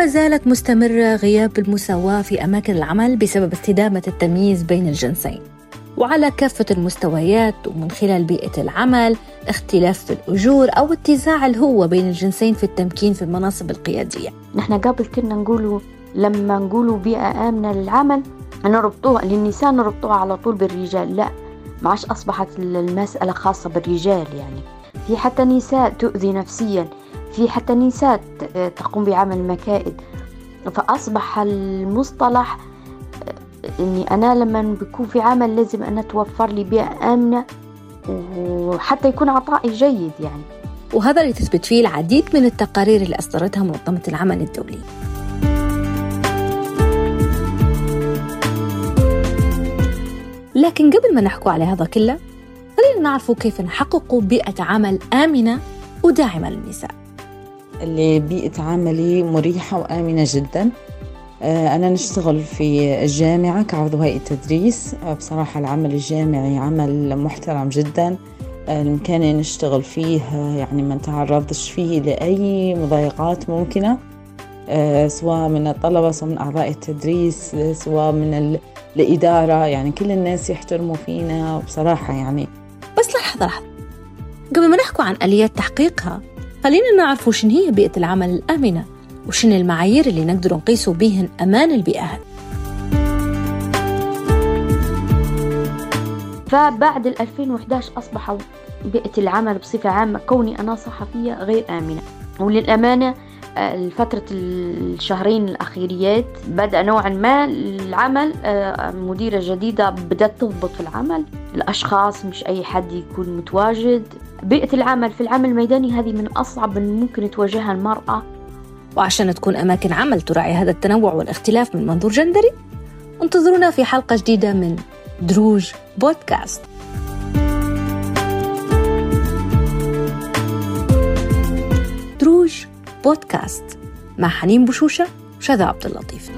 وما زالت مستمرة غياب المساواة في أماكن العمل بسبب استدامة التمييز بين الجنسين. وعلى كافة المستويات ومن خلال بيئة العمل اختلاف في الأجور أو اتزاع الهوة بين الجنسين في التمكين في المناصب القيادية. نحن قبل كنا نقولوا لما نقولوا بيئة آمنة للعمل نربطوها للنساء نربطوها على طول بالرجال. لا ما عادش أصبحت المسألة خاصة بالرجال يعني. في حتى نساء تؤذي نفسيا. في حتى نساء تقوم بعمل مكائد فأصبح المصطلح إني أنا لما بكون في عمل لازم أنا توفر لي بيئة آمنة وحتى يكون عطائي جيد يعني. وهذا اللي تثبت فيه العديد من التقارير اللي أصدرتها منظمة العمل الدولي. لكن قبل ما نحكوا على هذا كله خلينا نعرف كيف نحقق بيئة عمل آمنة وداعمة للنساء. اللي بيئة عملي مريحة وآمنة جدا. آه، أنا نشتغل في الجامعة كعضو هيئة تدريس. آه، بصراحة العمل الجامعي عمل محترم جدا. آه، المكان نشتغل فيه يعني ما نتعرضش فيه لأي مضايقات ممكنة. سواء من الطلبة سواء من أعضاء التدريس سواء من الإدارة. يعني كل الناس يحترموا فينا. بصراحة يعني بس لحظة لحظة. قبل ما نحكوا عن آليات تحقيقها خلينا نعرف شنو هي بيئة العمل الآمنة وشنو المعايير اللي نقدر نقيسوا بيهن أمان البيئة. هذه فبعد 2011 أصبح بيئة العمل بصفة عامة كوني أنا صحفية غير آمنة. وللأمانة الفترة الشهرين الأخيريات بدأ نوعا ما العمل آه، مديرة جديدة بدأت تضبط في العمل. الأشخاص مش أي حد يكون متواجد. بيئة العمل في العمل الميداني هذه من أصعب ممكن تواجهها المرأة. وعشان تكون أماكن عمل تراعي هذا التنوع والاختلاف من منظور جندري انتظرونا في حلقة جديدة من دروج بودكاست. دروج بودكاست مع حنين بشوشة وشذا عبد اللطيف.